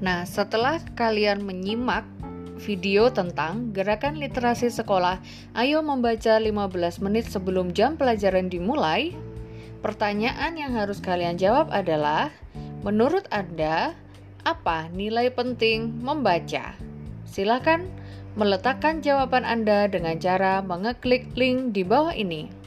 Nah, setelah kalian menyimak video tentang gerakan literasi sekolah, ayo membaca 15 menit sebelum jam pelajaran dimulai. Pertanyaan yang harus kalian jawab adalah, menurut Anda, apa nilai penting membaca? Silakan meletakkan jawaban Anda dengan cara mengeklik link di bawah ini.